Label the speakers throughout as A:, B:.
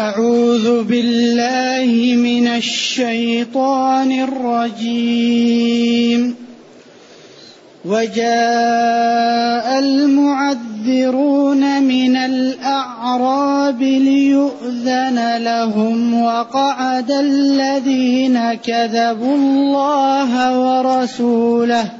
A: أعوذ بالله من الشيطان الرجيم. وجاء المعذرون من الأعراب ليؤذن لهم وقعد الذين كذبوا الله ورسوله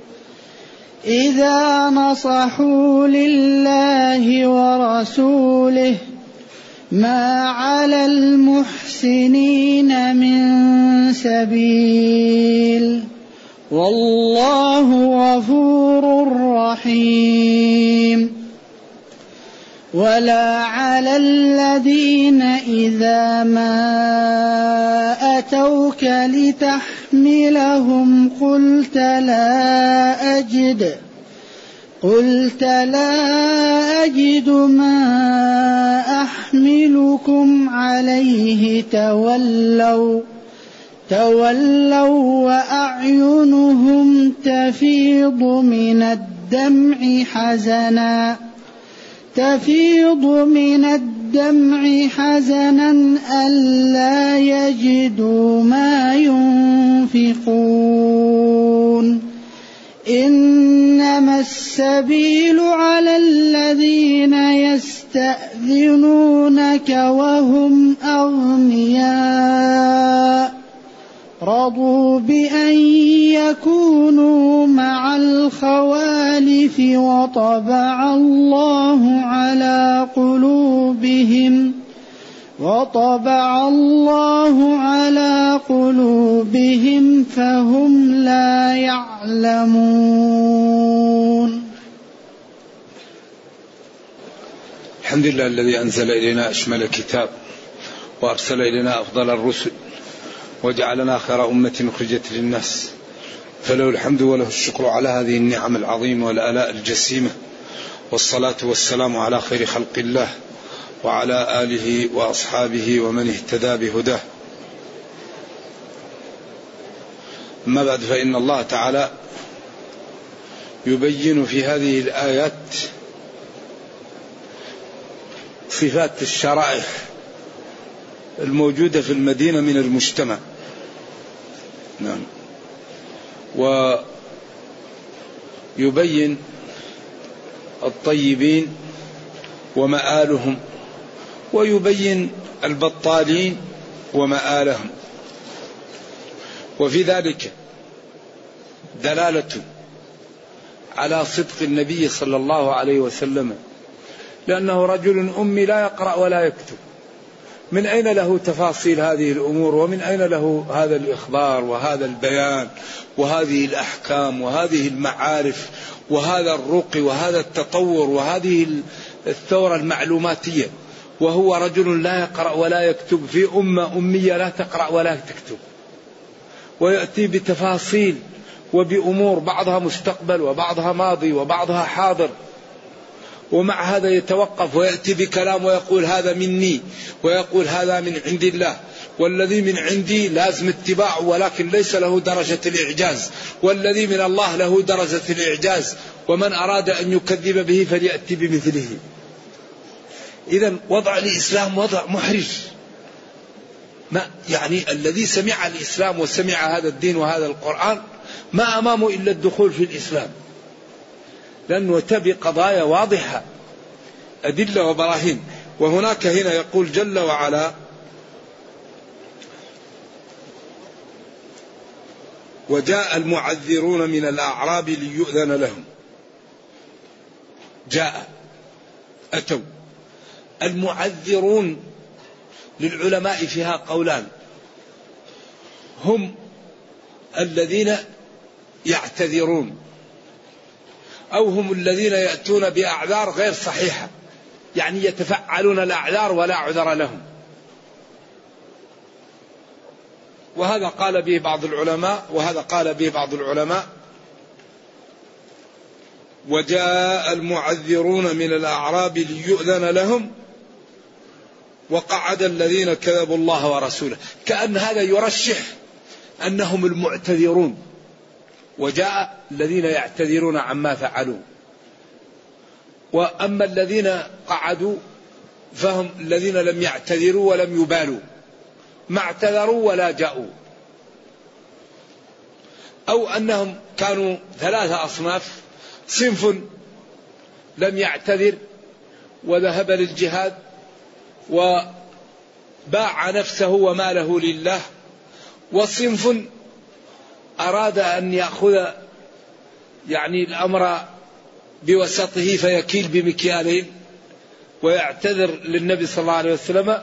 A: إذا نصحوا لله ورسوله ما على المحسنين من سبيل والله غفور رحيم ولا على الذين إذا ما أتوك لتحملهم قلت لا أجد قلت لا أجد ما أحملكم عليه تولوا تولوا وأعينهم تفيض من الدمع حزنا. تفيض من الدمع حزنا ألا يجدوا ما ينفقون. إنما السبيل على الذين يستأذنونك وهم أغنياء. رضوا بأن يكونوا مع الخوالف وطبع الله على قلوبهم وطبع الله على قلوبهم فهم لا يعلمون.
B: الحمد لله الذي أنزل إلينا أشمل كتاب وأرسل إلينا أفضل الرسل وجعلنا خير أمة أخرجت للناس. فله الحمد وله الشكر على هذه النعم العظيمة والآلاء الجسيمة. والصلاة والسلام على خير خلق الله وعلى آله وأصحابه ومن اهتدى بهداه. أما بعد فإن الله تعالى يبين في هذه الآيات صفات الشرائع الموجودة في المدينة من المجتمع. نعم. ويبين الطيبين ومآلهم ويبين البطالين ومآلهم. وفي ذلك دلالة على صدق النبي صلى الله عليه وسلم لأنه رجل أمي لا يقرأ ولا يكتب. من أين له تفاصيل هذه الأمور؟ ومن أين له هذا الإخبار وهذا البيان وهذه الأحكام وهذه المعارف وهذا الرقي وهذا التطور وهذه الثورة المعلوماتية؟ وهو رجل لا يقرأ ولا يكتب في أمة أمية لا تقرأ ولا تكتب. ويأتي بتفاصيل وبأمور بعضها مستقبل وبعضها ماضي وبعضها حاضر. ومع هذا يتوقف ويأتي بكلام ويقول هذا مني ويقول هذا من عند الله. والذي من عندي لازم اتباعه ولكن ليس له درجة الإعجاز. والذي من الله له درجة الإعجاز. ومن أراد أن يكذب به فليأتي بمثله. إذا وضع الإسلام وضع محرج. ما يعني الذي سمع الإسلام وسمع هذا الدين وهذا القرآن ما أمامه إلا الدخول في الإسلام. لأنه تبي قضايا واضحة. أدلة وبراهين. وهناك هنا يقول جل وعلا وجاء المعذرون من الأعراب ليؤذن لهم. جاء. أتوا. المعذرون للعلماء فيها قولان. هم الذين يعتذرون. أو هم الذين يأتون بأعذار غير صحيحة. يعني يتفعلون الأعذار ولا عذر لهم. وهذا قال به بعض العلماء وهذا قال به بعض العلماء. وجاء المعذرون من الأعراب ليؤذن لهم وقعد الذين كذبوا الله ورسوله. كأن هذا يرشح أنهم المعتذرون. وجاء الذين يعتذرون عما فعلوا. وأما الذين قعدوا فهم الذين لم يعتذروا ولم يبالوا ما اعتذروا ولا جاءوا. أو أنهم كانوا ثلاثة أصناف صنف لم يعتذر وذهب للجهاد وباع نفسه وماله لله وصنف أراد أن يأخذ يعني الأمر بوسطه فيكيل بمكيالين ويعتذر للنبي صلى الله عليه وسلم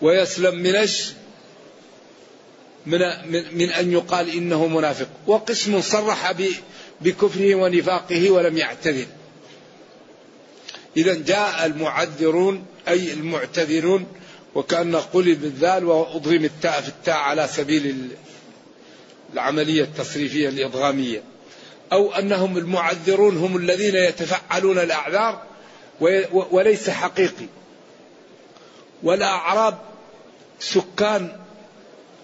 B: ويسلم من من من أن يقال إنه منافق، وقسم صرح بكفره ونفاقه ولم يعتذر. اذا جاء المعذرون أي المعتذرون وكأن قلب الذال واضغم التاء في التاء على سبيل العملية التصريفيه الادغاميه. أو أنهم المعذرون هم الذين يتفعلون الأعذار وليس حقيقي. والأعراب سكان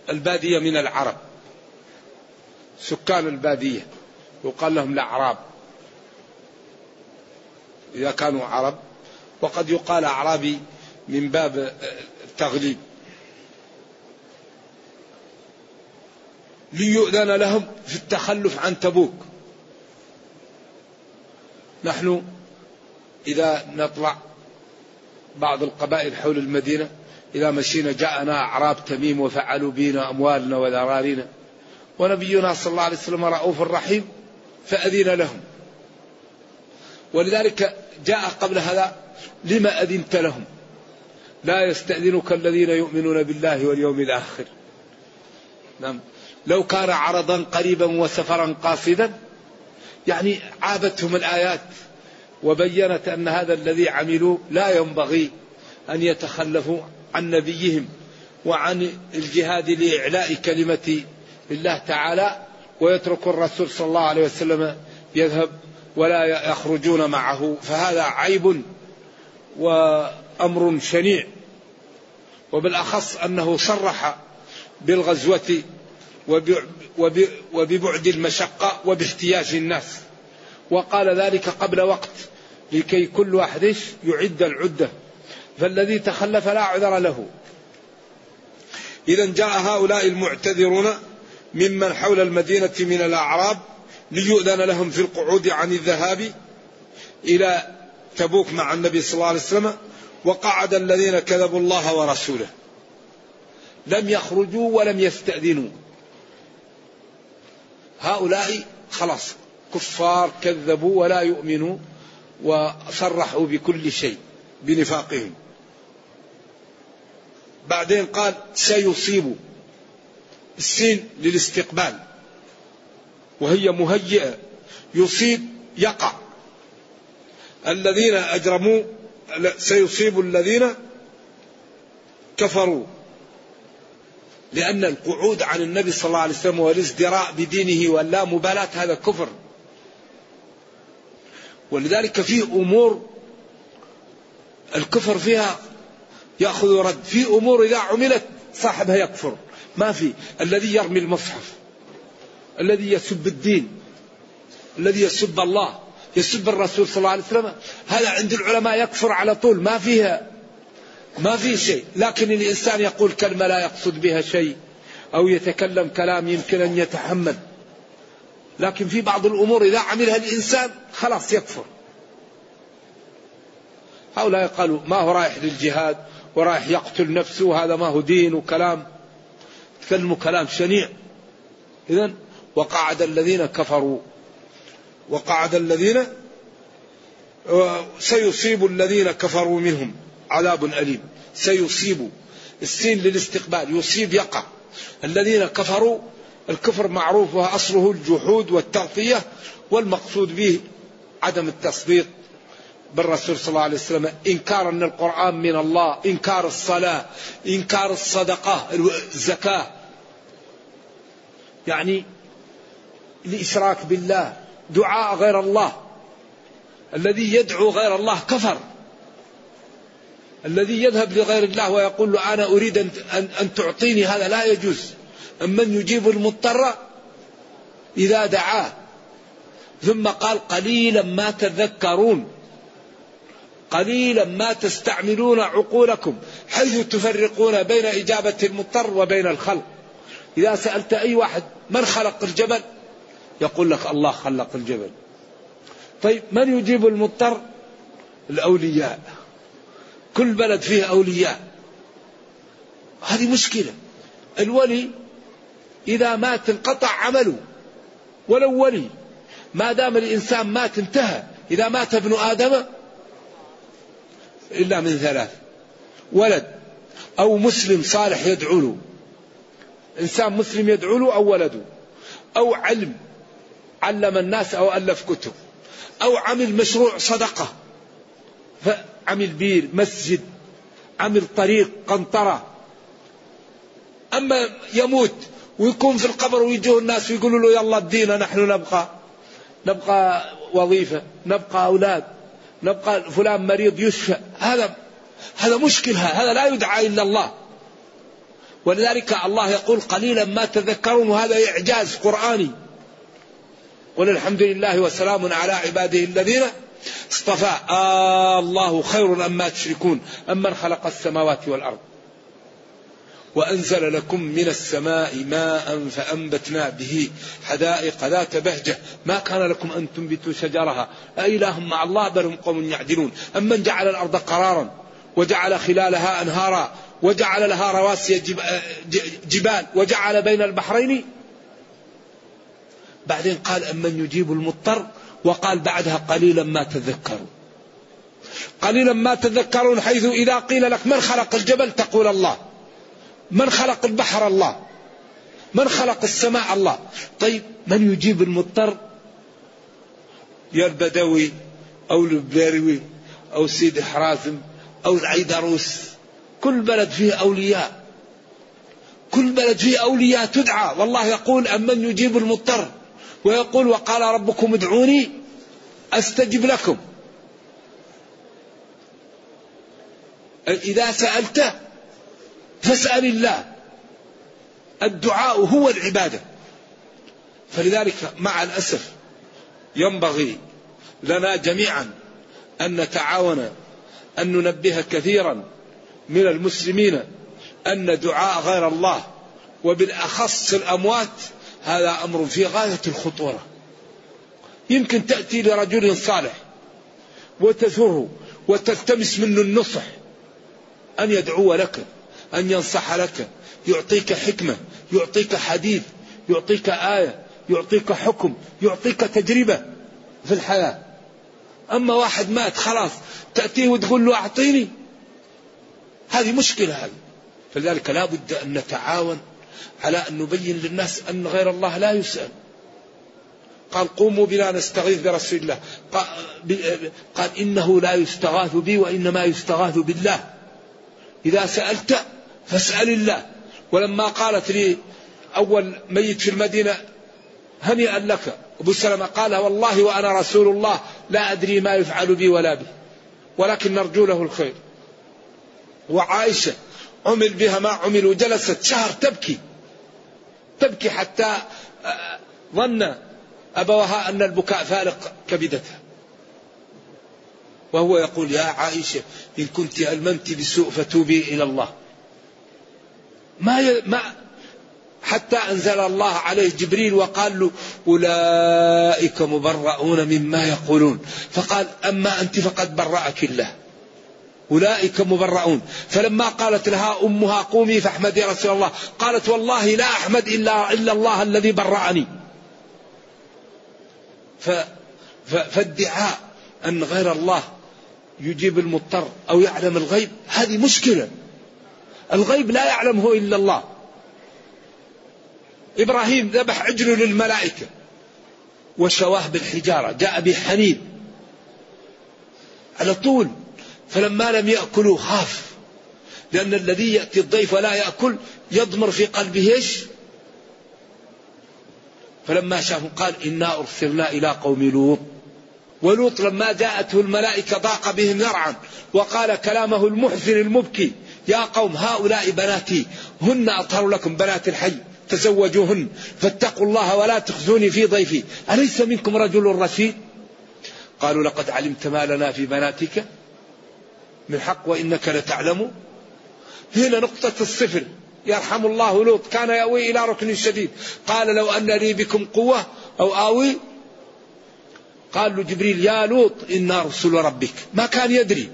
B: البادية من العرب. سكان البادية. يقال لهم الأعراب. إذا كانوا عرب. وقد يقال أعرابي من باب التغليب. ليؤذن لهم في التخلف عن تبوك. نحن إذا نطلع بعض القبائل حول المدينة إذا مشينا جاءنا أعراب تميم وفعلوا بنا أموالنا وذرارينا ونبينا صلى الله عليه وسلم رؤوف رحيم فأذن لهم. ولذلك جاء قبل هذا لما أذنت لهم؟ لا يستأذنك الذين يؤمنون بالله واليوم الآخر. نعم. لو كان عرضا قريبا وسفرا قاصدا يعني عابتهم الآيات وبينت أن هذا الذي عملوا لا ينبغي أن يتخلفوا عن نبيهم وعن الجهاد لإعلاء كلمة الله تعالى. ويترك الرسول صلى الله عليه وسلم يذهب ولا يخرجون معه. فهذا عيب وأمر شنيع. وبالأخص أنه صرح بالغزوة وببعد المشقة وباحتياج الناس. وقال ذلك قبل وقت لكي كل واحد يعد العدة. فالذي تخلف لا عذر له. إذا جاء هؤلاء المعتذرون ممن حول المدينة من الأعراب ليؤذن لهم في القعود عن الذهاب إلى تبوك مع النبي صلى الله عليه وسلم وقعد الذين كذبوا الله ورسوله. لم يخرجوا ولم يستأذنوا. هؤلاء خلاص كفار كذبوا ولا يؤمنوا وصرحوا بكل شيء بنفاقهم. بعدين قال سيصيب السين للاستقبال وهي مهيئة يصيب يقع. الذين أجرموا سيصيب الذين كفروا. لأن القعود عن النبي صلى الله عليه وسلم والازدراء بدينه واللا مبالاة هذا كفر. ولذلك في أمور الكفر فيها يأخذ رد. في أمور إذا عملت صاحبها يكفر. ما في. الذي يرمي المصحف الذي يسب الدين الذي يسب الله يسب الرسول صلى الله عليه وسلم هذا عند العلماء يكفر على طول. ما فيها. ما في شيء. لكن الإنسان يقول كلمة لا يقصد بها شيء أو يتكلم كلام يمكن أن يتحمل. لكن في بعض الأمور إذا عملها الإنسان خلاص يكفر. هؤلاء قالوا ما هو رايح للجهاد ورايح يقتل نفسه وهذا ما هو دين وكلام. تكلموا كلام شنيع. إذا وقعد الذين كفروا. وقعد الذين سيصيب الذين كفروا منهم. عذاب أليم. سيصيب. السين للاستقبال. يصيب يقع. الذين كفروا الكفر معروف وأصله الجحود والتغطية والمقصود به عدم التصديق بالرسول صلى الله عليه وسلم. إنكار أن القرآن من الله. إنكار الصلاة. إنكار الصدقة. الزكاة. يعني الإشراك بالله. دعاء غير الله. الذي يدعو غير الله كفر. الذي يذهب لغير الله ويقول له أنا أريد أن, أن تعطيني هذا لا يجوز. من يجيب المضطر؟ إذا دعاه. ثم قال قليلا ما تذكرون. قليلا ما تستعملون عقولكم حيث تفرقون بين إجابة المضطر وبين الخلق. إذا سألت أي واحد من خلق الجبل؟ يقول لك الله خلق الجبل. طيب من يجيب المضطر؟ الأولياء. كل بلد فيه أولياء. هذه مشكلة. الولي إذا مات انقطع عمله. ولو ولي ما دام الإنسان مات انتهى. إذا مات ابن آدم إلا من ثلاث ولد أو مسلم صالح يدعو له. إنسان مسلم يدعو له أو ولده. أو علم علم الناس أو ألف كتب. أو عمل مشروع صدقة. عمل بير مسجد. عمل طريق قنطرة. أما يموت ويكون في القبر ويجوه الناس ويقولوا له يلا ادينا نحن نبقى نبقى وظيفة نبقى أولاد نبقى فلان مريض يشفى. هذا هذا مشكلة هذا لا يدعى إلا الله. ولذلك الله يقول قليلا ما تذكرون وهذا إعجاز قرآني. وللحمد لله وسلام على عباده الذين اصطفى. آه الله خير أما تشركون أمن خلق السماوات والأرض. وأنزل لكم من السماء ماء فأنبتنا به حدائق ذات بهجة. ما كان لكم أن تنبتوا شجرها. أإله مع الله بل هم قوم يعدلون. أمن جعل الأرض قرارا وجعل خلالها أنهارا وجعل لها رواسي جبال وجعل بين البحرين. بعدين قال أمن يجيب المضطر وقال بعدها قليلا ما تذكرون قليلا ما تذكرون حيث إذا قيل لك من خلق الجبل تقول الله. من خلق البحر الله. من خلق السماء الله. طيب من يجيب المضطر؟ يا البدوي أو البيروي أو سيد حرازم أو العيدروس كل بلد فيه أولياء. كل بلد فيه أولياء تدعى. والله يقول أمن يجيب المضطر؟ ويقول وقال ربكم ادعوني أستجب لكم. إذا سألت فاسأل الله. الدعاء هو العبادة. فلذلك مع الأسف ينبغي لنا جميعا أن نتعاون أن ننبه كثيرا من المسلمين أن دعاء غير الله وبالأخص الأموات هذا أمر في غاية الخطورة. يمكن تأتي لرجل صالح وتزره وتلتمس منه النصح أن يدعو لك أن ينصح لك يعطيك حكمة يعطيك حديث يعطيك آية يعطيك حكم يعطيك تجربة في الحياة. أما واحد مات خلاص تأتيه وتقول له أعطيني. هذه مشكلة هذه. فلذلك لا بد أن نتعاون على أن نبين للناس أن غير الله لا يسأل. قال قوموا بنا نستغيث برسول الله. قال إنه لا يستغاث بي وإنما يستغاث بالله. إذا سألت فاسأل الله. ولما قالت لي أول ميت في المدينة هنيئا لك. أبو سلمة قال والله وأنا رسول الله لا أدري ما يفعل بي ولا بي ولكن نرجو له الخير. وعائشة عمل بها ما عمل وجلست شهر تبكي. تبكي حتى آه، ظن أبوها أن البكاء فارق كبدتها. وهو يقول يا عائشة إن كنت ألممت بسوء فتوبي إلى الله. ما ي... ما حتى أنزل الله عليه جبريل وقال له أولئك مبرؤون مما يقولون. فقال أما أنت فقد برأك الله. أولئك مبرؤون. فلما قالت لها أمها قومي فاحمدي رسول الله قالت والله لا أحمد إلا, إلا الله الذي برأني. ف... فادعاء أن غير الله يجيب المضطر أو يعلم الغيب هذه مشكلة. الغيب لا يعلمه إلا الله. إبراهيم ذبح عجله للملائكة وشواه بالحجارة جاء بحنين. على طول فلما لم يأكلوا خاف. لأن الذي يأتي الضيف ولا يأكل يضمر في قلبه إيش؟ فلما شافوا قال إنا أرسلنا إلى قوم لوط. ولوط لما جاءته الملائكة ضاق بهم ذرعا وقال كلامه المحزن المبكي يا قوم هؤلاء بناتي هن أطهر لكم بنات الحي تزوجوهن فاتقوا الله ولا تخزوني في ضيفي أليس منكم رجل رشيد؟ قالوا لقد علمت ما لنا في بناتك من حق وإنك لتعلم. هنا نقطة الصفر. يرحم الله لوط. كان يأوي إلى ركن شديد. قال لو أن لي بكم قوة أو آوي. قال له جبريل يا لوط إنا رسل ربك. ما كان يدري.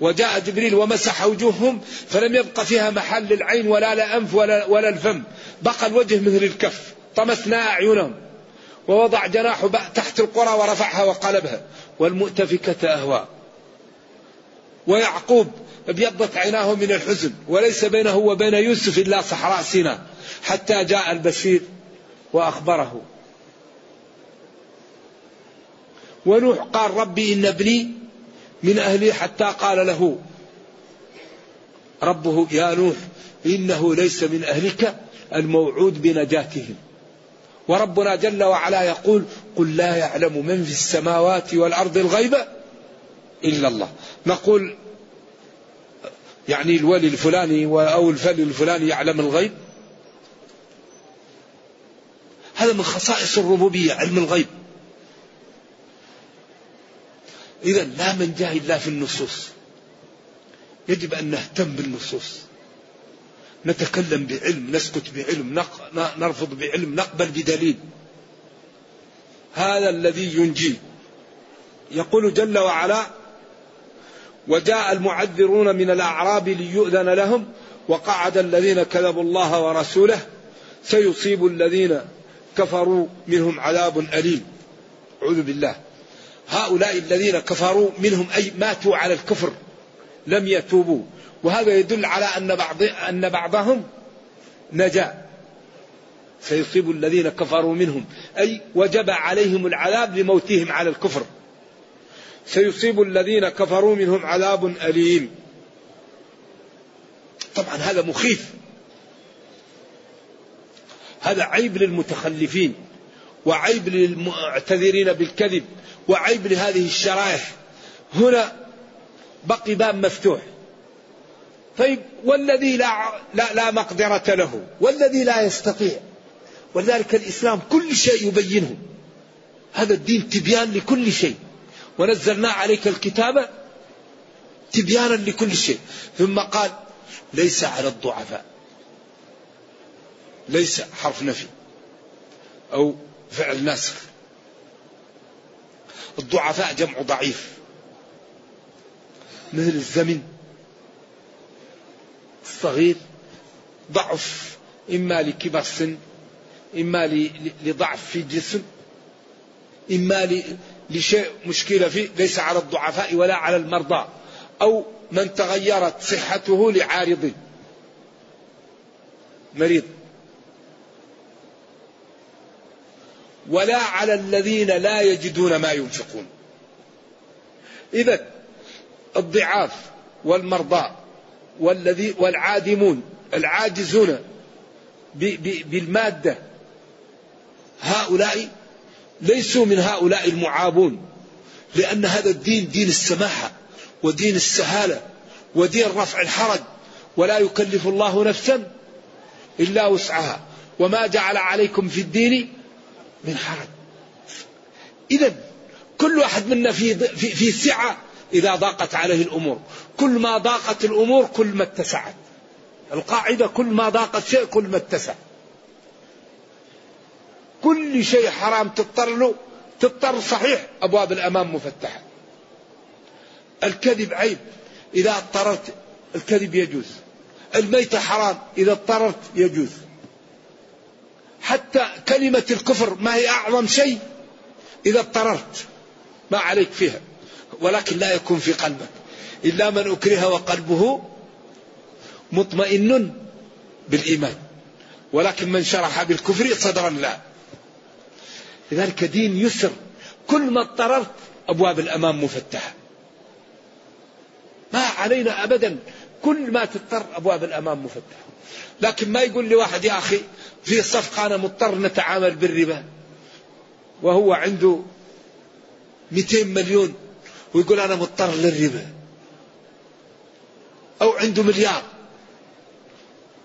B: وجاء جبريل ومسح وجوههم فلم يبق فيها محل للعين ولا لأنف ولا, ولا الفم. بقى الوجه مثل الكف. طمسنا أعينهم. ووضع جناحه تحت القرى ورفعها وقلبها. والمؤتفكة أهوى ويعقوب ابيضت عيناه من الحزن وليس بينه وبين يوسف إلا صحراء سيناء حتى جاء البشير وأخبره. ونوح قال ربي إن ابني من أهلي حتى قال له ربه يا نوح إنه ليس من أهلك الموعود بنجاتهم. وربنا جل وعلا يقول قل لا يعلم من في السماوات والأرض الغيب إلا الله. نقول يعني الولي الفلاني أو الفلي الفلاني يعلم الغيب؟ هذا من خصائص الربوبية علم الغيب. إذا لا من جاء إلا في النصوص. يجب أن نهتم بالنصوص. نتكلم بعلم نسكت بعلم نرفض بعلم نقبل بدليل. هذا الذي ينجي. يقول جل وعلا وجاء المعذرون من الأعراب ليؤذن لهم وقعد الذين كذبوا الله ورسوله سيصيب الذين كفروا منهم عذاب أليم. أعوذ بالله. هؤلاء الذين كفروا منهم أي ماتوا على الكفر لم يتوبوا. وهذا يدل على أن بعض أن بعضهم نجا. سيصيب الذين كفروا منهم. أي وجب عليهم العذاب لموتهم على الكفر. سيصيب الذين كفروا منهم عذاب أليم. طبعا هذا مخيف. هذا عيب للمتخلفين وعيب للمعتذرين بالكذب وعيب لهذه الشرائح. هنا بقي باب مفتوح. طيب والذي لا, لا, لا مقدرة له والذي لا يستطيع. ولذلك الإسلام كل شيء يبينه. هذا الدين تبيان لكل شيء. ونزلنا عليك الكتاب تبيانا لكل شيء. ثم قال ليس على الضعفاء. ليس حرف نفي أو فعل ناسخ. الضعفاء جمع ضعيف. مثل الزمن. الصغير ضعف. إما لكبر سن إما لضعف في الجسم إما لشيء مشكلة فيه ليس على الضعفاء ولا على المرضى أو من تغيرت صحته لعارض. مريض. ولا على الذين لا يجدون ما ينفقون. إذا الضعاف والمرضى والذي والعادمون العاجزون بالمادة هؤلاء ليسوا من هؤلاء المعابون لأن هذا الدين دين السماحة ودين السهالة ودين رفع الحرج ولا يكلف الله نفسا إلا وسعها. وما جعل عليكم في الدين من حرج. إذا كل واحد منا في, في, في سعة إذا ضاقت عليه الأمور. كل ما ضاقت الأمور كل ما اتسعت. القاعدة كل ما ضاقت شيء كل ما اتسع. كل شيء حرام تضطر له تضطر صحيح. أبواب الأمام مفتحة. الكذب عيب. إذا اضطررت الكذب يجوز. الميتة حرام. إذا اضطررت يجوز. حتى كلمة الكفر ما هي أعظم شيء؟ إذا اضطررت. ما عليك فيها. ولكن لا يكون في قلبك. إلا من أكره وقلبه مطمئن بالإيمان. ولكن من شرح بالكفر صدرا لا. لذلك دين يسر. كل ما اضطررت أبواب الأمام مفتحة. ما علينا أبدا. كل ما تضطر أبواب الأمام مفتحة. لكن ما يقول لي واحد يا أخي في صفقة أنا مضطر نتعامل بالربا. وهو عنده 200 مليون. ويقول أنا مضطر للربا. أو عنده مليار.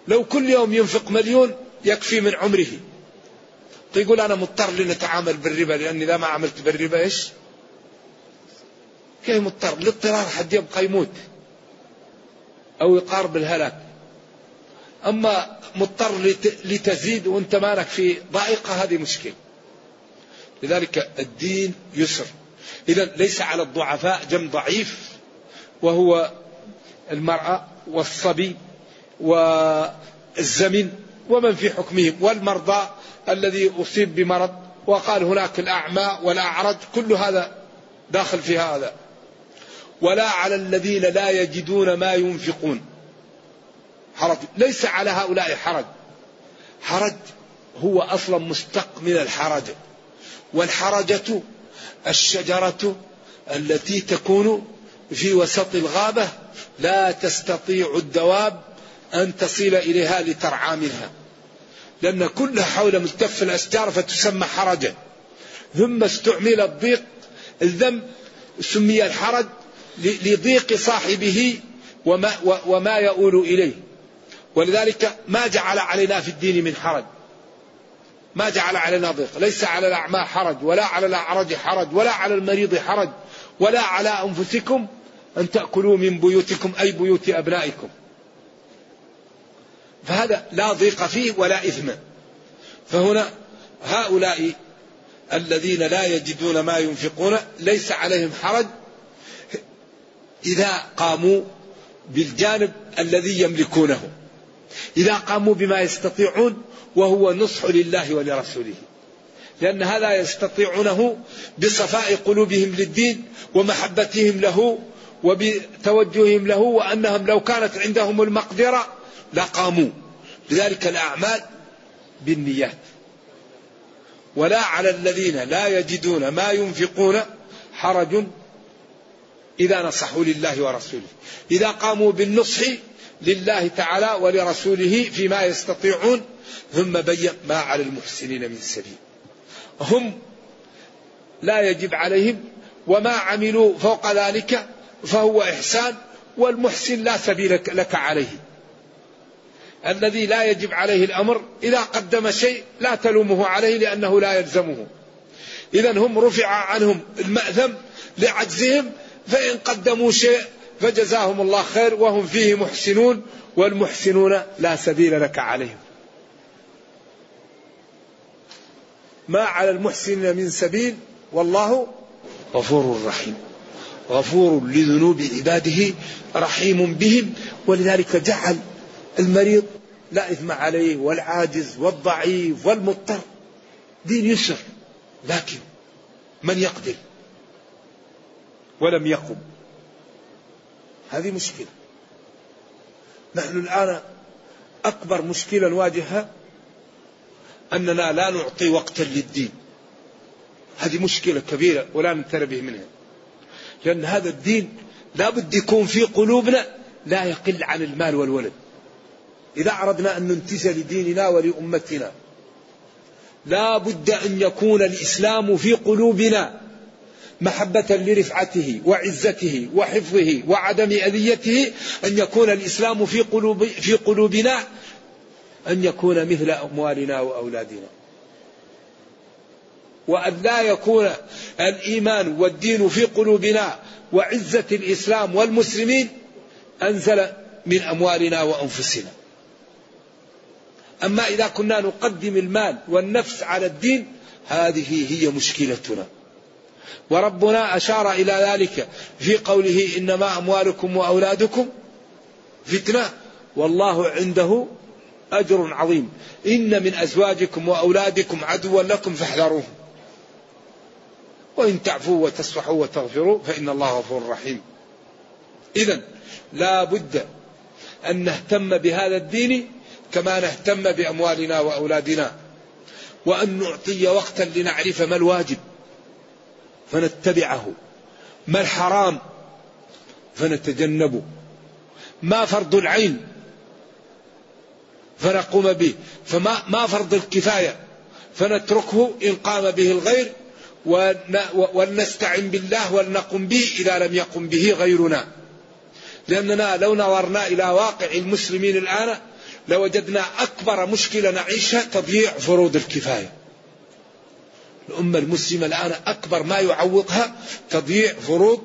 B: لو كل يوم ينفق مليون يكفي من عمره. يقول أنا مضطر لنتعامل بالربا لأني إذا ما عملت بالربا إيش؟ كيف مضطر؟ الاضطرار حد يبقى يموت أو يقارب الهلاك. أما مضطر لتزيد وأنت مالك في ضائقة هذه مشكلة. لذلك الدين يسر. إذا ليس على الضعفاء جم ضعيف وهو المرأة والصبي والزمن ومن في حكمهم والمرضى الذي أصيب بمرض وقال هناك الأعمى والأعرج كل هذا داخل في هذا. ولا على الذين لا يجدون ما ينفقون. حرج. ليس على هؤلاء حرج. حرج هو أصلا مشتق من الحرج. والحرجة الشجرة التي تكون في وسط الغابة لا تستطيع الدواب أن تصل إليها لترعى منها. لأن كلها حول ملتف الأشجار فتسمى حرجا. ثم استعمل الضيق الذنب سمي الحرج لضيق صاحبه وما, وما يؤول إليه. ولذلك ما جعل علينا في الدين من حرج. ما جعل علينا ضيق. ليس على الأعمى حرج ولا على الأعرج حرج ولا على المريض حرج ولا على أنفسكم أن تأكلوا من بيوتكم أي بيوت أبنائكم. فهذا لا ضيق فيه ولا إثم. فهنا هؤلاء الذين لا يجدون ما ينفقون ليس عليهم حرج إذا قاموا بالجانب الذي يملكونه. إذا قاموا بما يستطيعون وهو نصح لله ولرسوله. لأن هذا يستطيعونه بصفاء قلوبهم للدين ومحبتهم له وبتوجههم له وأنهم لو كانت عندهم المقدرة لقاموا. لذلك الأعمال بالنيات. ولا على الذين لا يجدون ما ينفقون حرج إذا نصحوا لله ورسوله. إذا قاموا بالنصح لله تعالى ولرسوله فيما يستطيعون ثم بين ما على المحسنين من سبيل. هم لا يجب عليهم وما عملوا فوق ذلك فهو إحسان والمحسن لا سبيل لك عليه. الذي لا يجب عليه الأمر إذا قدم شيء لا تلومه عليه لأنه لا يلزمه. إذا هم رفع عنهم المأثم لعجزهم فإن قدموا شيء فجزاهم الله خير وهم فيه محسنون والمحسنون لا سبيل لك عليهم. ما على المحسنين من سبيل؟ والله غفور رحيم. غفور لذنوب عباده رحيم بهم ولذلك جعل المريض لا إثم عليه والعاجز والضعيف والمضطر. دين يسر لكن من يقدر ولم يقم. هذه مشكلة. نحن الآن أكبر مشكلة نواجهها أننا لا نعطي وقتا للدين. هذه مشكلة كبيرة ولا ننتبه منها. لأن هذا الدين لا بد يكون في قلوبنا لا يقل عن المال والولد. إذا أردنا أن ننتج لديننا ولأمتنا لا بد أن يكون الإسلام في قلوبنا محبة لرفعته وعزته وحفظه وعدم أذيته أن يكون الإسلام في قلوب في قلوبنا أن يكون مثل أموالنا وأولادنا. وأن لا يكون الإيمان والدين في قلوبنا وعزة الإسلام والمسلمين أنزل من أموالنا وأنفسنا. أما إذا كنا نقدم المال والنفس على الدين هذه هي مشكلتنا. وربنا أشار إلى ذلك في قوله إنما أموالكم وأولادكم فتنة والله عنده أجر عظيم. إن من أزواجكم وأولادكم عدوا لكم فاحذروهم وإن تعفوا وتصفحوا وتغفروا فإن الله غفور رحيم. إذا لا بد أن نهتم بهذا الدين كما نهتم بأموالنا وأولادنا. وأن نعطي وقتا لنعرف ما الواجب فنتبعه. ما الحرام فنتجنبه. ما فرض العين فنقوم به. فما ما فرض الكفاية فنتركه إن قام به الغير ولنستعن بالله ولنقم به إذا لم يقم به غيرنا. لأننا لو نظرنا إلى واقع المسلمين الآن لوجدنا أكبر مشكلة نعيشها تضييع فروض الكفاية. الأمة المسلمة الآن أكبر ما يعوقها تضييع فروض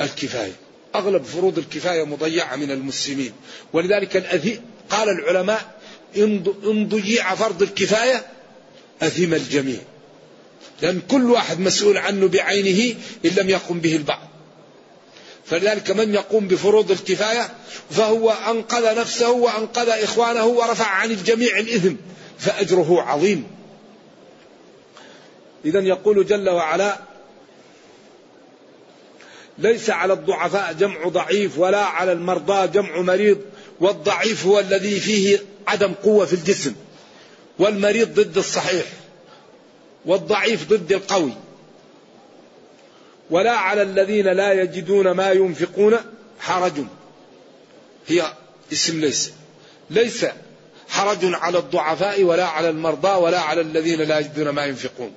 B: الكفاية. أغلب فروض الكفاية مضيعة من المسلمين. ولذلك الأذي قال العلماء إن ضيع فرض الكفاية أثم الجميع. لأن كل واحد مسؤول عنه بعينه إن لم يقم به البعض. فلذلك من يقوم بفروض الكفاية فهو أنقذ نفسه وأنقذ إخوانه ورفع عن الجميع الإثم فأجره عظيم. إذا يقول جل وعلا ليس على الضعفاء جمع ضعيف ولا على المرضى جمع مريض والضعيف هو الذي فيه عدم قوة في الجسم والمريض ضد الصحيح والضعيف ضد القوي. ولا على الذين لا يجدون ما ينفقون حرج. هي اسم ليس. ليس حرج على الضعفاء ولا على المرضى ولا على الذين لا يجدون ما ينفقون.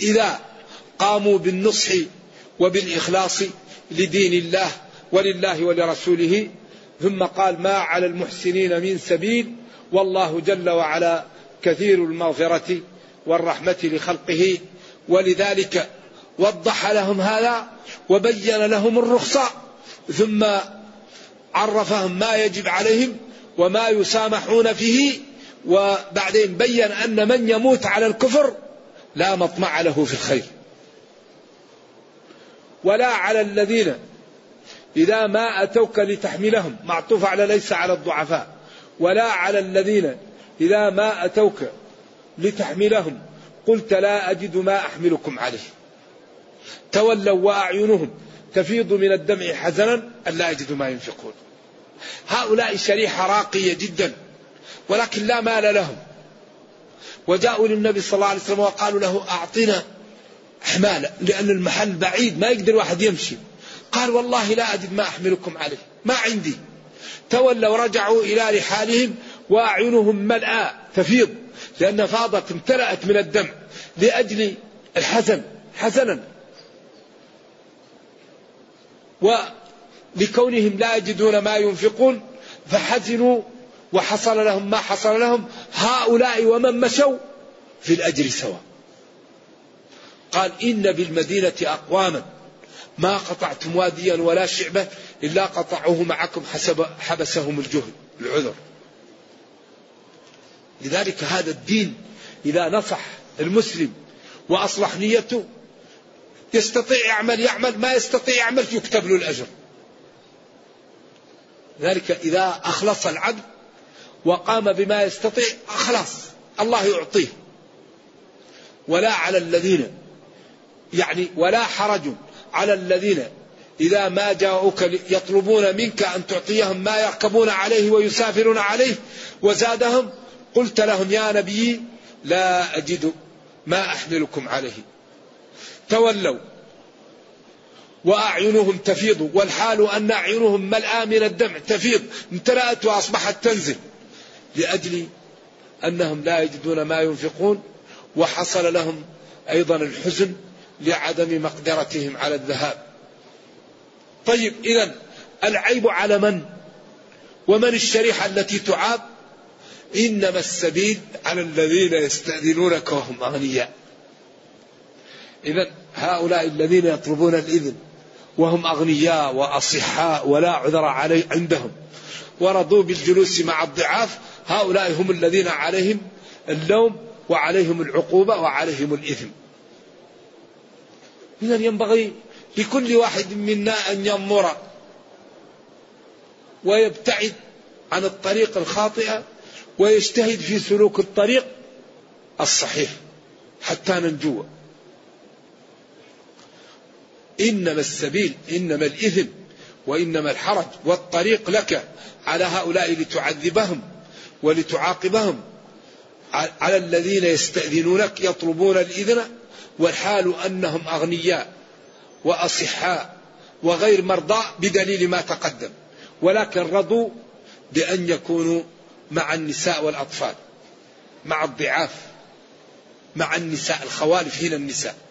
B: إذا قاموا بالنصح وبالإخلاص لدين الله ولله ولرسوله ثم قال ما على المحسنين من سبيل والله جل وعلا كثير المغفرة والرحمة لخلقه ولذلك وضح لهم هذا وبين لهم الرخصة ثم عرفهم ما يجب عليهم وما يسامحون فيه وبعدين بين أن من يموت على الكفر لا مطمع له في الخير. ولا على الذين إذا ما أتوك لتحملهم معطوف على ليس على الضعفاء ولا على الذين إذا ما أتوك لتحملهم قلت لا أجد ما أحملكم عليه. تولوا وأعينهم تفيض من الدمع حزنا أن لا يجدوا ما ينفقون. هؤلاء شريحة راقية جدا ولكن لا مال لهم. وجاءوا للنبي صلى الله عليه وسلم وقالوا له أعطنا حمالة لأن المحل بعيد ما يقدر واحد يمشي. قال والله لا أجد ما أحملكم عليه ما عندي. تولوا رجعوا إلى رحالهم وأعينهم ملأى تفيض لأن فاضت امتلأت من الدمع لأجل الحزن حزنا. ولكونهم لا يجدون ما ينفقون فحزنوا وحصل لهم ما حصل لهم هؤلاء ومن مشوا في الأجر سواء. قال إن بالمدينة أقواما ما قطعتم واديا ولا شعبة إلا قطعوه معكم حسب حبسهم الجهد العذر. لذلك هذا الدين إذا نصح المسلم وأصلح نيته يستطيع يعمل يعمل ما يستطيع يعمل يكتب له الأجر. ذلك إذا أخلص العبد وقام بما يستطيع خلاص الله يعطيه. ولا على الذين يعني ولا حرج على الذين إذا ما جاءوك يطلبون منك أن تعطيهم ما يركبون عليه ويسافرون عليه وزادهم قلت لهم يا نبي لا أجد ما أحملكم عليه. تولوا وأعينهم تفيض والحال أن أعينهم ملآ من الدمع تفيض امتلأت وأصبحت تنزل لأجل أنهم لا يجدون ما ينفقون وحصل لهم أيضا الحزن لعدم مقدرتهم على الذهاب. طيب إذا العيب على من؟ ومن الشريحة التي تعاب؟ إنما السبيل على الذين يستأذنونك وهم أغنياء. إذا هؤلاء الذين يطلبون الإذن وهم أغنياء وأصحاء ولا عذر علي عندهم. ورضوا بالجلوس مع الضعاف هؤلاء هم الذين عليهم اللوم وعليهم العقوبة وعليهم الإثم. إذا ينبغي لكل واحد منا أن ينظر ويبتعد عن الطريق الخاطئة ويجتهد في سلوك الطريق الصحيح حتى ننجو. إنما السبيل إنما الإثم وإنما الحرج والطريق لك على هؤلاء لتعذبهم ولتعاقبهم. على الذين يستأذنونك يطلبون الإذن والحال أنهم أغنياء وأصحاء وغير مرضى بدليل ما تقدم. ولكن رضوا بأن يكونوا مع النساء والأطفال مع الضعاف مع النساء الخوالف هنا النساء.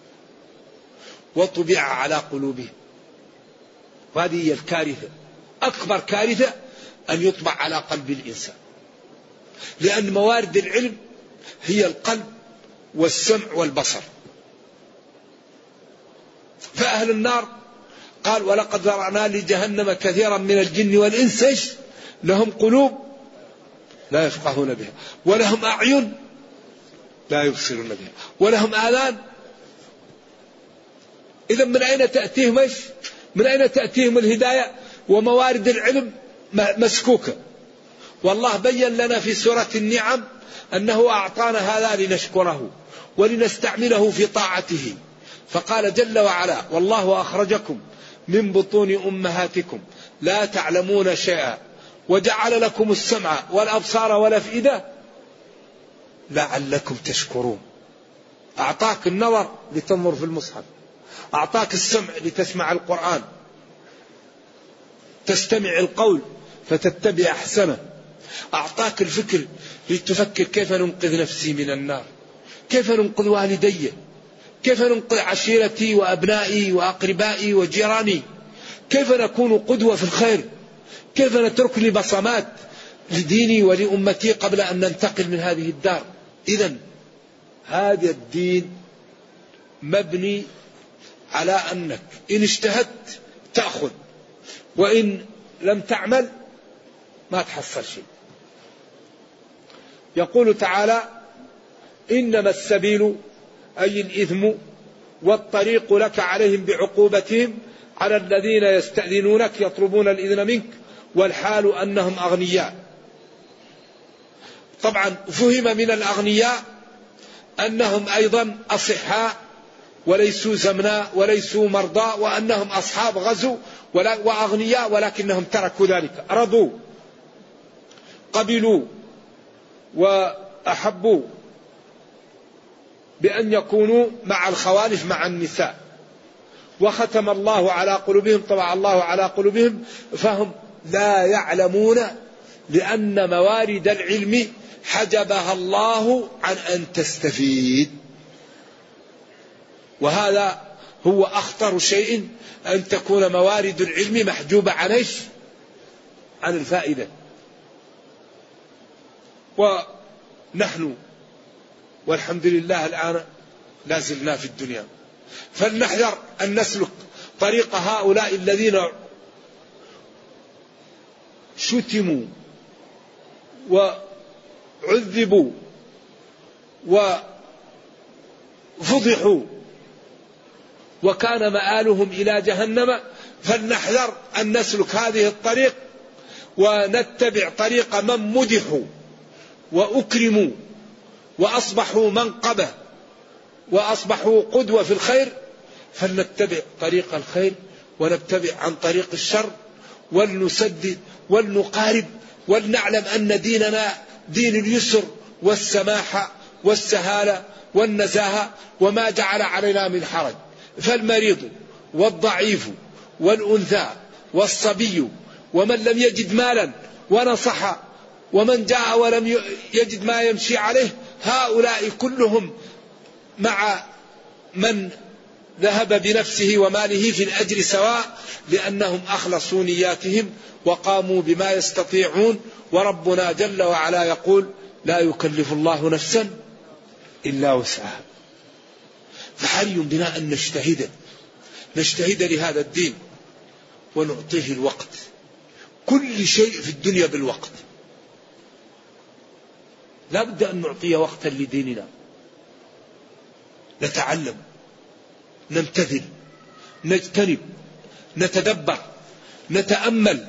B: وطبع على قلوبهم. وهذه هي الكارثة. أكبر كارثة أن يطبع على قلب الإنسان. لأن موارد العلم هي القلب والسمع والبصر. فأهل النار قال ولقد ذرعنا لجهنم كثيرا من الجن والإنس. لهم قلوب لا يفقهون بها. ولهم أعين لا يبصرون بها. ولهم آذان إذا من أين تأتيهم إيش؟ من أين تأتيهم الهداية؟ وموارد العلم مسكوكة. والله بين لنا في سورة النعم أنه أعطانا هذا لنشكره ولنستعمله في طاعته. فقال جل وعلا والله أخرجكم من بطون أمهاتكم. لا تعلمون شيئا. وجعل لكم السمع والأبصار والأفئدة لعلكم تشكرون. أعطاك النظر لتنظر في المصحف. أعطاك السمع لتسمع القرآن. تستمع القول فتتبع أحسنه. أعطاك الفكر لتفكر كيف ننقذ نفسي من النار. كيف ننقذ والدي. كيف ننقذ عشيرتي وأبنائي وأقربائي وجيراني. كيف نكون قدوة في الخير. كيف نترك لي بصمات لديني ولأمتي قبل أن ننتقل من هذه الدار. إذا هذا الدين مبني على أنك إن اجتهدت تأخذ وإن لم تعمل ما تحصل شيء. يقول تعالى إنما السبيل أي الإثم والطريق لك عليهم بعقوبتهم على الذين يستأذنونك يطلبون الإذن منك والحال أنهم أغنياء. طبعا فهم من الأغنياء أنهم أيضا أصحاء وليسوا زمناء وليسوا مرضى وأنهم أصحاب غزو وأغنياء ولكنهم تركوا ذلك. رضوا قبلوا وأحبوا بأن يكونوا مع الخوالف مع النساء. وختم الله على قلوبهم طبع الله على قلوبهم فهم لا يعلمون لأن موارد العلم حجبها الله عن أن تستفيد. وهذا هو أخطر شيء أن تكون موارد العلم محجوبة عن إيش؟ عن الفائدة. ونحن والحمد لله الآن لا زلنا في الدنيا. فلنحذر أن نسلك طريق هؤلاء الذين شتموا وعذبوا وفضحوا وكان مآلهم إلى جهنم فلنحذر أن نسلك هذه الطريق ونتبع طريق من مدحوا وأكرموا وأصبحوا منقبة وأصبحوا قدوة في الخير فلنتبع طريق الخير ونتبع عن طريق الشر ولنسدد ولنقارب ولنعلم أن ديننا دين اليسر والسماحة والسهالة والنزاهة وما جعل علينا من حرج. فالمريض والضعيف والأنثى والصبي ومن لم يجد مالا ونصح ومن جاء ولم يجد ما يمشي عليه هؤلاء كلهم مع من ذهب بنفسه وماله في الأجر سواء لأنهم أخلصوا نياتهم وقاموا بما يستطيعون وربنا جل وعلا يقول لا يكلف الله نفسا إلا وسعها. فحري بنا أن نجتهد. نجتهد لهذا الدين ونعطيه الوقت. كل شيء في الدنيا بالوقت. لا بد أن نعطي وقتا لديننا. نتعلم. نمتثل. نجتنب. نتدبر. نتأمل.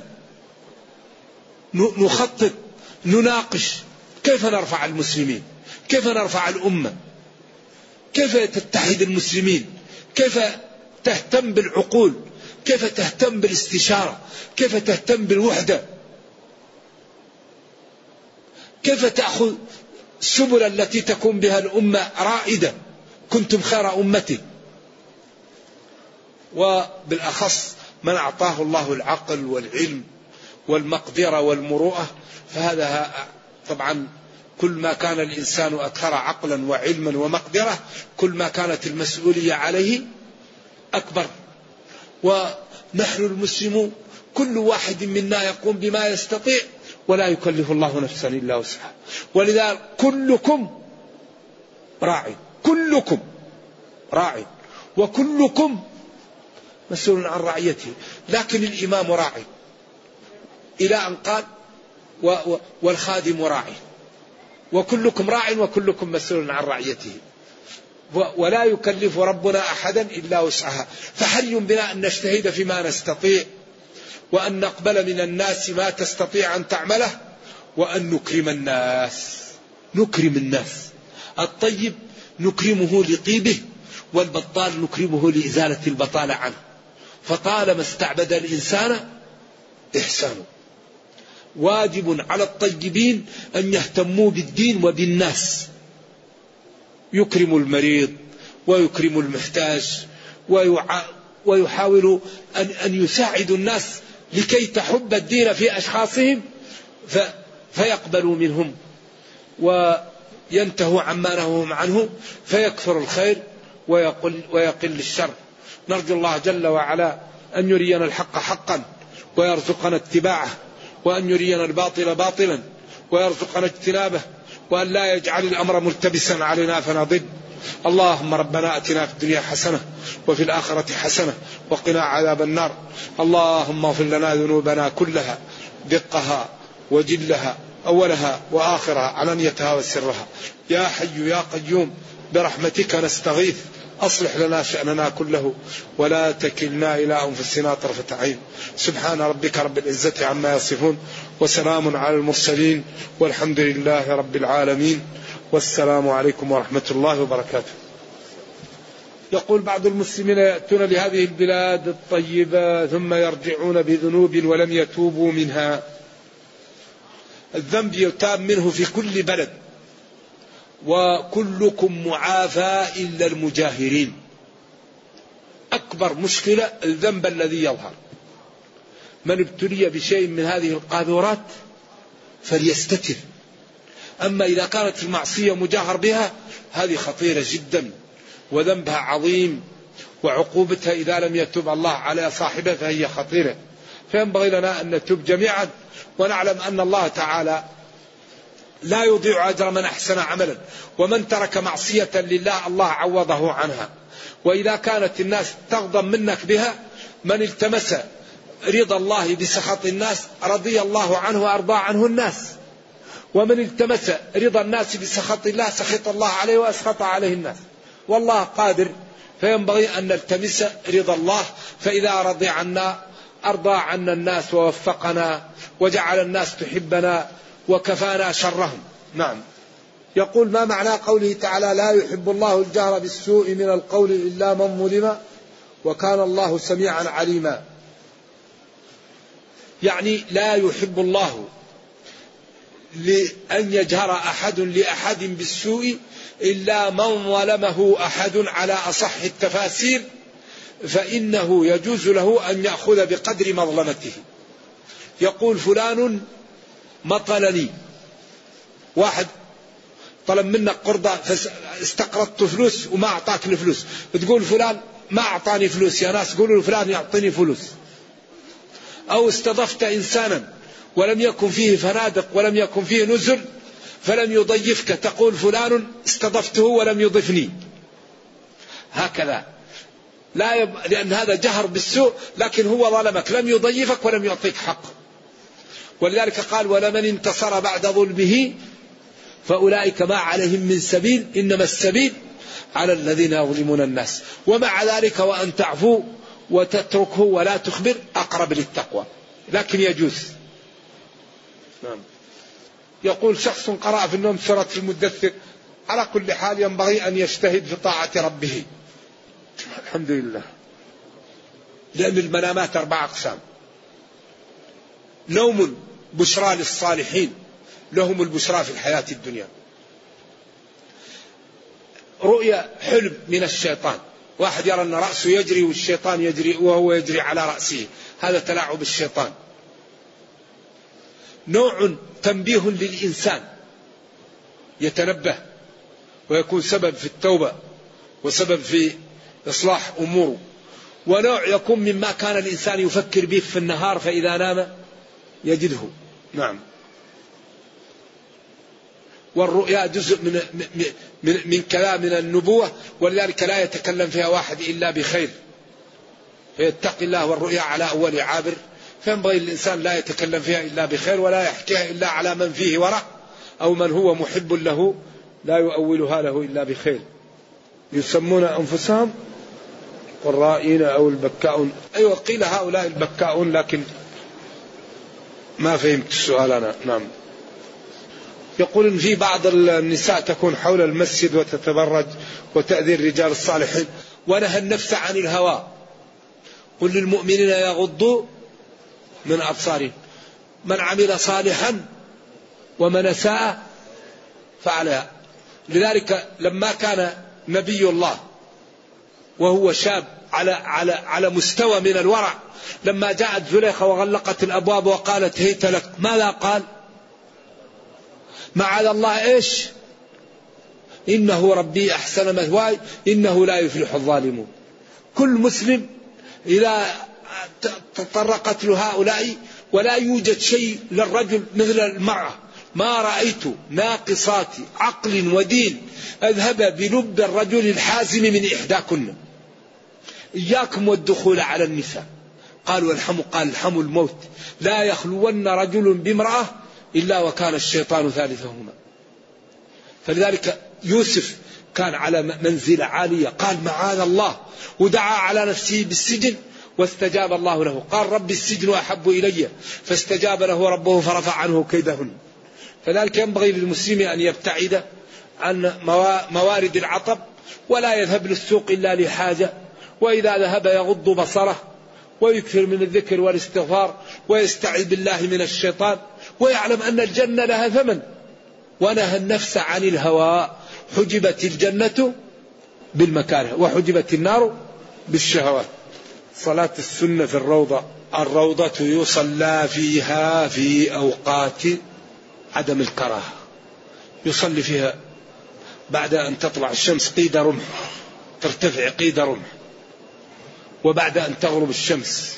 B: نخطط. نناقش. كيف نرفع المسلمين؟ كيف نرفع الأمة؟ كيف تتحد المسلمين؟ كيف تهتم بالعقول؟ كيف تهتم بالاستشارة؟ كيف تهتم بالوحدة؟ كيف تأخذ السبل التي تكون بها الأمة رائدة؟ كنتم خير امه وبالأخص من أعطاه الله العقل والعلم والمقدرة والمروءة فهذا طبعا كل ما كان الإنسان أكثر عقلا وعلما ومقدرة كل ما كانت المسؤولية عليه أكبر. ونحن المسلمون كل واحد منا يقوم بما يستطيع ولا يكلف الله نفسا إلا وسعها. ولذا كلكم راع كلكم راع وكلكم مسؤول عن رعيته. لكن الإمام راعي إلى أن قال والخادم راعي وكلكم راع وكلكم مسؤول عن رعيته. ولا يكلف ربنا أحدا إلا وسعها. فحري بنا أن نجتهد فيما نستطيع؟ وأن نقبل من الناس ما تستطيع أن تعمله؟ وأن نكرم الناس. نكرم الناس. الطيب نكرمه لطيبه والبطال نكرمه لإزالة البطاله عنه. فطالما استعبد الإنسان إحسانه. واجب على الطيبين أن يهتموا بالدين وبالناس. يكرم المريض ويكرم المحتاج ويحاول أن, أن يساعد الناس لكي تحب الدين في أشخاصهم فيقبلوا منهم وينتهوا عما نهوهم عنه فيكثر الخير ويقل, ويقل الشر. نرجو الله جل وعلا أن يرينا الحق حقا ويرزقنا اتباعه. وأن يرينا الباطل باطلا ويرزقنا اجتنابه وأن لا يجعل الأمر ملتبسا علينا فنضل. اللهم ربنا أتنا في الدنيا حسنة وفي الآخرة حسنة وقنا عذاب النار. اللهم اغفر لنا ذنوبنا كلها دقها وجلها أولها وآخرها علانيتها وسرها. يا حي يا قيوم برحمتك نستغيث. أصلح لنا شأننا كله ولا تكلنا إلى أنفسنا طرفة عين. سبحان ربك رب العزة عما يصفون وسلام على المرسلين والحمد لله رب العالمين. والسلام عليكم ورحمة الله وبركاته. يقول بعض المسلمين يأتون لهذه البلاد الطيبة ثم يرجعون بذنوب ولم يتوبوا منها. الذنب يتاب منه في كل بلد. وكلكم معافى إلا المجاهرين. أكبر مشكلة الذنب الذي يظهر. من ابتلي بشيء من هذه القاذورات فليستتر. أما إذا كانت المعصية مجاهر بها هذه خطيرة جدا وذنبها عظيم وعقوبتها إذا لم يتوب الله على صاحبه فهي خطيرة. فينبغي لنا أن نتوب جميعا ونعلم أن الله تعالى لا يضيع أجر من أحسن عملا ومن ترك معصية لله الله عوضه عنها. وإذا كانت الناس تغضب منك بها من التمس رضا الله بسخط الناس رضي الله عنه وأرضى عنه الناس. ومن التمس رضا الناس بسخط الله سخط الله عليه وأسخط عليه الناس. والله قادر فينبغي أن نلتمس رضا الله. فإذا رضي عنا أرضى عنا الناس ووفقنا وجعل الناس تحبنا وكفانا شرهم. نعم. يقول ما معنى قوله تعالى لا يحب الله الجهر بالسوء من القول إلا من ظلم وكان الله سميعا عليما. يعني لا يحب الله لأن يجهر أحد لأحد بالسوء إلا من ظلمه أحد على أصح التفاسير فإنه يجوز له أن يأخذ بقدر مظلمته. يقول فلان مطلني واحد طلب منك قرضة فاستقرضت فلوس وما أعطاك الفلوس. بتقول فلان ما أعطاني فلوس يا ناس قولوا فلان يعطيني فلوس. أو استضفت إنسانا ولم يكن فيه فنادق ولم يكن فيه نزل فلم يضيفك. تقول فلان استضفته ولم يضفني. هكذا. لا يب... لأن هذا جهر بالسوء لكن هو ظلمك. لم يضيفك ولم يعطيك حق. ولذلك قال ولمن انتصر بعد ظلمه فأولئك ما عليهم من سبيل إنما السبيل على الذين يظلمون الناس. ومع ذلك وأن تعفو وتتركه ولا تخبر أقرب للتقوى. لكن يجوز. نعم. يقول شخص قرأ في النوم سورة المدثر على كل حال ينبغي أن يجتهد في طاعة ربه. الحمد لله. لأن المنامات أربع أقسام. نوم بشرى للصالحين لهم البشرى في الحياة الدنيا. رؤيا حلم من الشيطان. واحد يرى أن رأسه يجري والشيطان يجري وهو يجري على رأسه. هذا تلاعب الشيطان. نوع تنبيه للإنسان يتنبه ويكون سبب في التوبة وسبب في إصلاح أموره. ونوع يكون مما كان الإنسان يفكر به في النهار فإذا نام يجده. نعم. والرؤيا جزء من من, من كلام من النبوة ولذلك لا يتكلم فيها واحد إلا بخير. فيتقي الله والرؤيا على أول عابر. فينبغي الإنسان لا يتكلم فيها إلا بخير ولا يحكيها إلا على من فيه ورع أو من هو محب له لا يؤولها له إلا بخير. يسمون أنفسهم والرائين أو البكاؤون. أيوة قيل هؤلاء البكاؤون لكن ما فهمت السؤال أنا. نعم. يقول إن في بعض النساء تكون حول المسجد وتتبرج وتأذي الرجال الصالحين ونهى النفس عن الهوى. قل للمؤمنين يغضوا من أبصارهم. من عمل صالحا ومن أساء فعلها لذلك لما كان نبي الله وهو شاب على على على مستوى من الورع لما جاءت زليخة وغلقت الأبواب وقالت هيت لك ماذا قال؟ معاذ الله إيش؟ إنه ربي أحسن مثواي إنه لا يفلح الظالمون. كل مسلم إذا تطرقت له هؤلاء ولا يوجد شيء للرجل مثل المرأة ما رأيت ناقصات عقل ودين أذهب بلب الرجل الحازم من إحداكن إياكم والدخول على النساء. قال والحم قال الحم الموت. لا يخلون رجل بامرأة إلا وكان الشيطان ثالثهما. فلذلك يوسف كان على منزلة عالية. قال معاذ الله. ودعا على نفسه بالسجن واستجاب الله له. قال رب السجن أحب إلي. فاستجاب له ربه فرفع عنه كيدهن. فذلك ينبغي للمسلم أن يبتعد عن موارد العطب ولا يذهب للسوق إلا لحاجة. وإذا ذهب يغض بصره ويكثر من الذكر والاستغفار ويستعذ بالله من الشيطان ويعلم أن الجنة لها ثمن ونهى النفس عن الهوى حجبت الجنة بالمكاره وحجبت النار بالشهوات. صلاة السنة في الروضة الروضة يصلى فيها في أوقات عدم الكراهة. يصلي فيها بعد أن تطلع الشمس قيد رمح ترتفع قيد رمح. وبعد أن تغرب الشمس.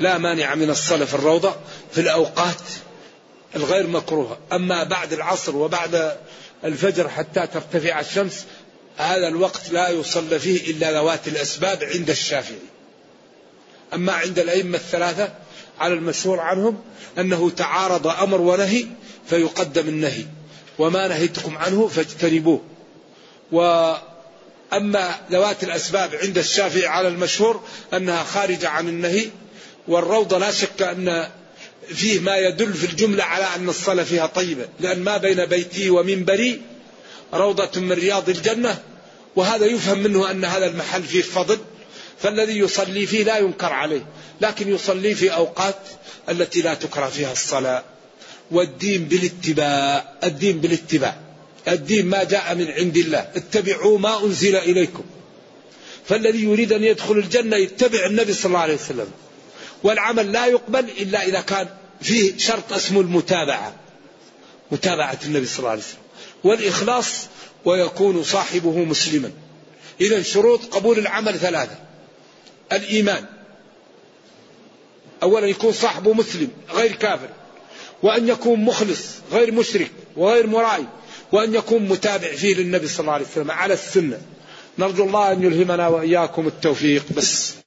B: لا مانع من الصلاة في الروضة في الأوقات الغير مكروهة. أما بعد العصر وبعد الفجر حتى ترتفع الشمس هذا الوقت لا يصلى فيه إلا ذوات الأسباب عند الشافعي. أما عند الأئمة الثلاثة على المشهور عنهم أنه تعارض أمر ونهي فيقدم النهي وما نهيتكم عنه فاجتنبوه. وأما ذوات الأسباب عند الشافعي على المشهور أنها خارجة عن النهي والروضة لا شك أن فيه ما يدل في الجملة على أن الصلاة فيها طيبة لأن ما بين بيتي ومنبري روضة من رياض الجنة وهذا يفهم منه أن هذا المحل فيه فضل فالذي يصلي فيه لا ينكر عليه لكن يصلي في أوقات التي لا تكره فيها الصلاة والدين بالاتباع الدين بالاتباع. الدين ما جاء من عند الله. اتبعوا ما أنزل إليكم. فالذي يريد أن يدخل الجنة يتبع النبي صلى الله عليه وسلم. والعمل لا يقبل إلا إذا كان فيه شرط اسمه المتابعة. متابعة النبي صلى الله عليه وسلم. والإخلاص ويكون صاحبه مسلما. إذا شروط قبول العمل ثلاثة. الإيمان. أولا يكون صاحبه مسلم غير كافر. وأن يكون مخلص غير مشرك وغير مرائي وأن يكون متابع فيه للنبي صلى الله عليه وسلم على السنة. نرجو الله أن يلهمنا وإياكم التوفيق. بس.